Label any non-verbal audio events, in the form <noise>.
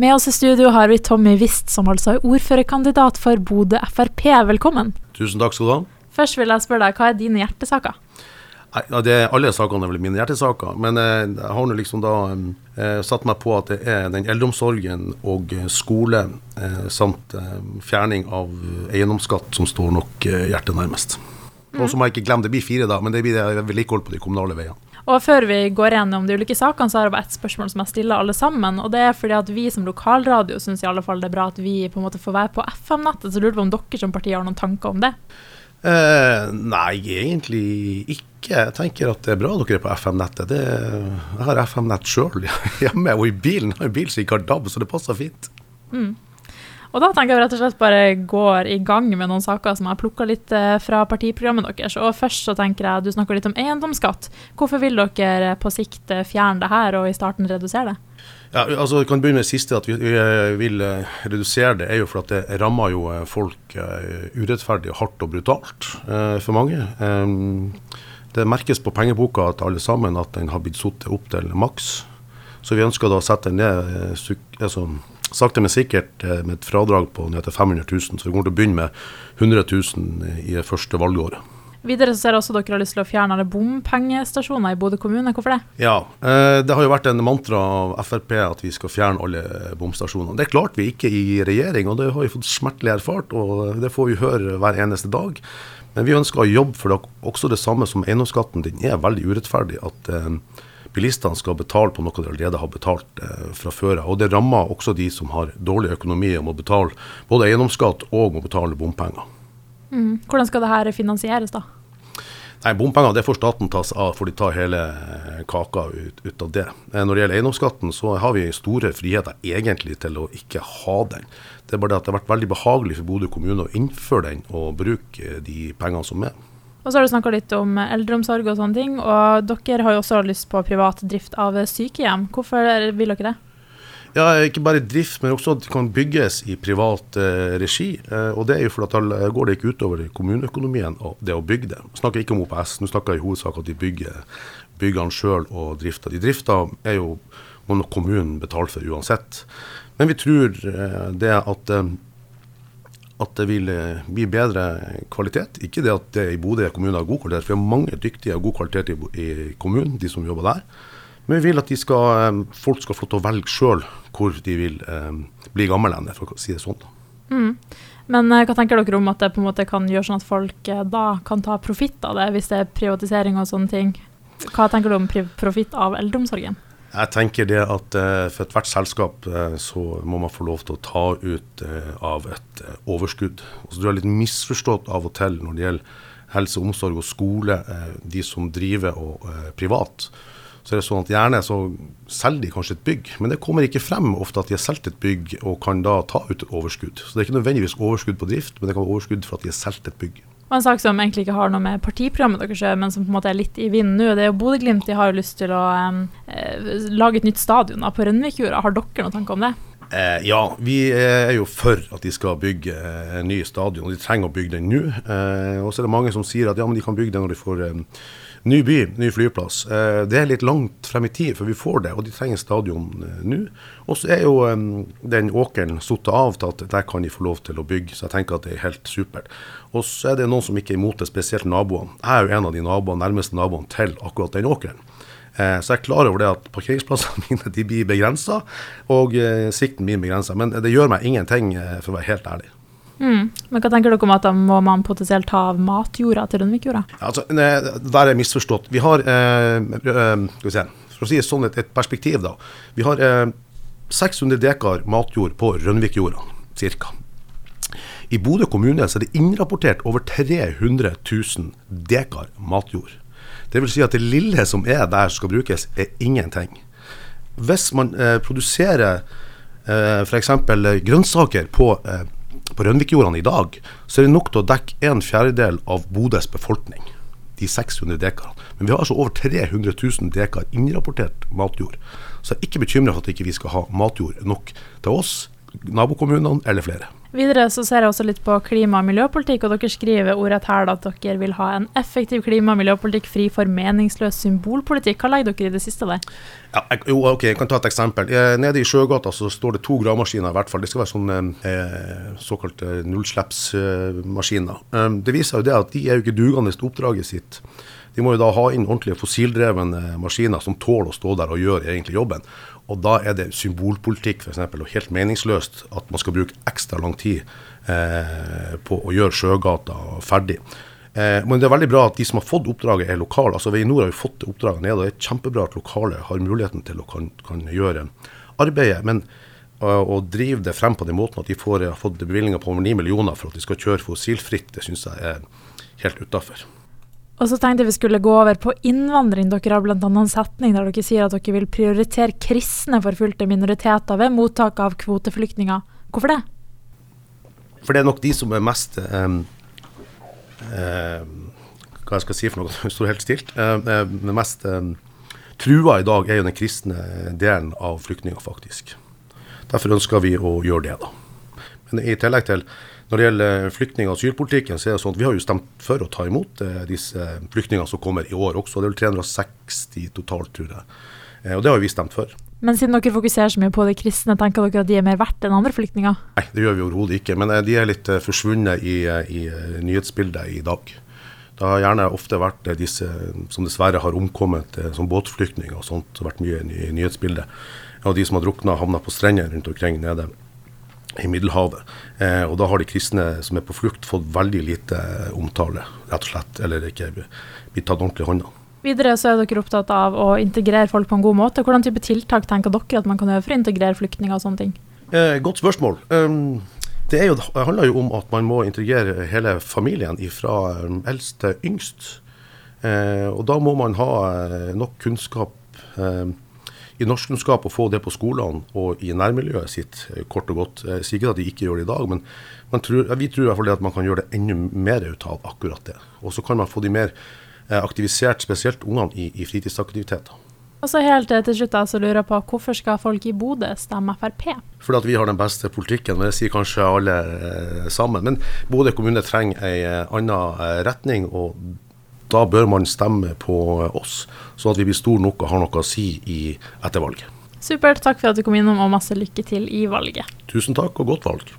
Med oss i studio har vi Tommy Wist, som altså er ordførerkandidat for Bodø Frp. Velkommen. Tusen takk skal du ha. Først vil jeg spørre deg, hva er dine hjertesaker? Ja, det, alle sakene er vel mine hjertesaker, men eh, jeg har nå liksom da eh, satt meg på at det er den eldreomsorgen og skole eh, samt eh, fjerning av eiendomsskatt som står nok hjertet nærmest. Og så må jeg ikke glemme, det blir fire da, men det blir det vedlikehold på de kommunale veiene. Og før vi går gjennom de ulike sakene, så har jeg bare ett spørsmål som jeg stiller alle sammen. Og det er fordi at vi som lokalradio syns i alle fall det er bra at vi på en måte får være på FM-nettet. Så lurer på om dere som parti har noen tanker om det? Eh, nei, egentlig ikke. Jeg tenker at det er bra dere er på FM-nettet. Jeg har FM-nett sjøl <laughs> hjemme og i bilen. Jeg har en bil som ikke har DAB, så det passer fint. Mm. Og da tenker jeg rett og slett bare går i gang med noen saker som jeg har plukka litt eh, fra partiprogrammet deres. Og først så tenker jeg, du snakker litt om eiendomsskatt. Hvorfor vil dere på sikt eh, fjerne det her, og i starten redusere det? Ja, altså Vi kan begynne med det siste. At vi, vil eh, redusere det, er jo for at det rammer jo folk urettferdig, hardt og brutalt for mange. Det merkes på pengeboka til alle sammen at den har blitt satt opp til maks. Så vi ønsker da å sette den ned altså, sakte, men sikkert eh, med et fradrag på ned til 500 000. Så vi kommer til å begynne med 100 000 i det første valgåret. Videre så ser jeg også dere har lyst til å fjerne alle bompengestasjoner i Bodø kommune. Hvorfor det? Ja, eh, Det har jo vært en mantra av Frp at vi skal fjerne alle bomstasjonene. Det klarte vi ikke i regjering, og det har vi fått smertelig erfart. Og det får vi høre hver eneste dag. Men vi ønsker å jobbe for det, også det samme som eiendomsskatten. Den er veldig urettferdig. at eh, bilistene skal betale på noe de allerede har betalt eh, fra før av. Det rammer også de som har dårlig økonomi og må betale både eiendomsskatt og må betale bompenger. Mm. Hvordan skal dette finansieres, da? Nei, Bompenger det får staten ta seg av, for de tar hele eh, kaka ut, ut, av det. Eh, når det gjelder eiendomsskatten, så har vi store friheter egentlig til å ikke ha den. Det er bare det at det har vært veldig behagelig for Bodø kommune å innføre den og bruke de pengene som er. Og så har du snakka litt om eldreomsorg og sånne ting. Og dere har jo også lyst på privat drift av sykehjem. Hvorfor vil dere det? Ja, Ikke bare drift, men også at det kan bygges i privat eh, regi. Eh, og Det er jo fordi da går det ikke utover kommuneøkonomien og det å bygge det. Jeg snakker ikke om OPS, nå snakker jeg i hovedsak at de bygger, byggene sjøl og drifter. De drifta er jo må kommunen betale for uansett. Men vi tror eh, det at eh, at det vil eh, bli bedre kvalitet. Ikke det at det i Bodø kommune har god kvalitet, for vi har mange dyktige og god kvalitet i, i kommunen, de som jobber der. Men vi vil at skal, eh, folk skal få lov til å velge sjøl hvor de vil eh, bli gamle, for å si det sånn. Mm. Men eh, hva tenker dere om at det på en måte kan gjøre sånn at folk da kan ta profitt av det, hvis det er privatisering og sånne ting? Hva tenker du om profitt av eldreomsorgen? Jeg tenker det at uh, for ethvert selskap uh, så må man få lov til å ta ut uh, av et overskudd. Og så er litt misforstått av og til når det gjelder helse, omsorg og skole, de som driver og privat. Så er det sånn at Gjerne så selger de kanskje et bygg, men det kommer ikke frem ofte at de har solgt et bygg og kan da ta ut et overskudd. Så det er ikke nødvendigvis overskudd på drift, men det kan være overskudd for at de har solgt et bygg. Og en sak som egentlig ikke har noe med partiprogrammet deres å men som på en måte er litt i vinden nå, det er jo Bodø-Glimt. De har jo lyst til å eh, lage et nytt stadion på Rønvikjorda. Har dere noen tanke om det? Eh, ja, vi er jo for at de skal bygge en ny stadion. og De trenger å bygge den nå. Eh, og så er det mange som sier at ja, men de kan bygge den når de får eh, Ny by, ny flyplass. Eh, det er litt langt frem i tid, for vi får det, og de trenger stadion eh, nå. Og så er jo den åkeren satt av til at der kan de få lov til å bygge, så jeg tenker at det er helt supert. Og så er det noen som ikke er imot det, spesielt naboene. Jeg er jo en av de naboene, nærmeste naboene til akkurat den åkeren. Eh, så jeg er klar over det at parkeringsplassene <laughs> mine de blir begrensa, og sikten blir begrensa. Men det gjør meg ingenting, for å være helt ærlig. Mm. Men hva tenker dere om at da må man potensielt ta av matjorda til Rønvikjorda? Altså, der er misforstått. Vi har eh, eh, vi se, For å si sånn et, et perspektiv, da. Vi har eh, 600 dekar matjord på Rønvikjorda, ca. I Bodø kommune er det innrapportert over 300 000 dekar matjord. Det vil si at det lille som er der skal brukes, er ingenting. Hvis man eh, produserer eh, f.eks. grønnsaker på eh, på Rønvikjordene i dag, så er det nok til å dekke en fjerdedel av Bodøs befolkning. De 600 dekarene. Men vi har altså over 300 000 dekar innrapportert matjord. Så jeg er ikke bekymra for at ikke vi ikke skal ha matjord nok til oss, nabokommunene eller flere. Videre så ser jeg også litt på klima- og miljøpolitikk, og dere skriver ordrett her at dere vil ha en effektiv klima- og miljøpolitikk fri for meningsløs symbolpolitikk. Hva legger dere i det siste der? Ja, jeg, jo, ok, jeg kan ta et eksempel. Eh, nede i Sjøgata så står det to gravemaskiner i hvert fall. Det skal være sånne eh, såkalte nullslippsmaskiner. Eh, det viser jo det at de er jo ikke dugende til oppdraget sitt. De må jo da ha inn ordentlige fossildrevne maskiner som tåler å stå der og gjøre egentlig jobben. Og da er det symbolpolitikk for eksempel, og helt meningsløst at man skal bruke ekstra lang tid eh, på å gjøre Sjøgata ferdig. Eh, men det er veldig bra at de som har fått oppdraget, er lokale. Altså Nord har jo fått oppdraget ned, og det er kjempebra at lokale har muligheten til å kan, kan gjøre arbeidet. Men uh, å drive det frem på den måten at de får, har fått bevilgninger på over 9 millioner for at de skal kjøre fossilfritt, det syns jeg er helt utafor. Og så tenkte jeg vi skulle gå over på innvandring. Dere har bl.a. en setning der dere sier at dere vil prioritere kristne forfulgte minoriteter ved mottak av kvoteflyktninger. Hvorfor det? For det er nok de som er mest um, um, Hva jeg skal si for noe, som <laughs> står helt stilt. Um, mest trua i dag er jo den kristne delen av flyktninger, faktisk. Derfor ønsker vi å gjøre det, da. Men i tillegg til når det gjelder flyktning- og asylpolitikken, så er det sånn at vi har jo stemt for å ta imot eh, disse flyktningene som kommer i år også. Det er vel 360 totalt, tror jeg. Eh, og det har vi stemt for. Men siden dere fokuserer så mye på de kristne, tenker dere at de er mer verdt enn andre flyktninger? Nei, det gjør vi overhodet ikke. Men eh, de er litt forsvunnet i, i nyhetsbildet i dag. Det har gjerne ofte vært disse som dessverre har omkommet som båtflyktninger og sånt, vært mye i nyhetsbildet. Og de som har drukna, havna på strender rundt omkring nede i Middelhavet. Eh, og da har de kristne som er på flukt, fått veldig lite omtale, rett og slett. Eller ikke blitt tatt ordentlig hånd om. Videre så er dere opptatt av å integrere folk på en god måte. Hvordan type tiltak tenker dere at man kan gjøre for å integrere flyktninger og sånne ting? Eh, godt spørsmål. Um, det, jo, det, handler jo om at man må integrere hele familien fra um, eldst til yngst. Eh, og da må man ha eh, nok kunnskap. Eh, i norskkunnskap og få det på skolene og i nærmiljøet sitt, eh, kort og godt. Jeg sier ikke at de ikke gjør det i dag, men tror, vi tror i hvert fall at man kan gjøre det enda mer ut av akkurat det. Og så kan man få de mer eh, aktivisert, spesielt ungene, i, i fritidsaktiviteter. Og så helt til slutt så lurer jeg på, Hvorfor skal folk i Bodø stemme Frp? Fordi at vi har den beste politikken, men det sier kanskje alle eh, sammen. Men Bodø kommune trenger en annen retning. og da bør man stemme på oss, så at vi blir store nok og har noe å si i ettervalget. Supert. Takk for at du kom innom, og masse lykke til i valget. Tusen takk, og godt valg.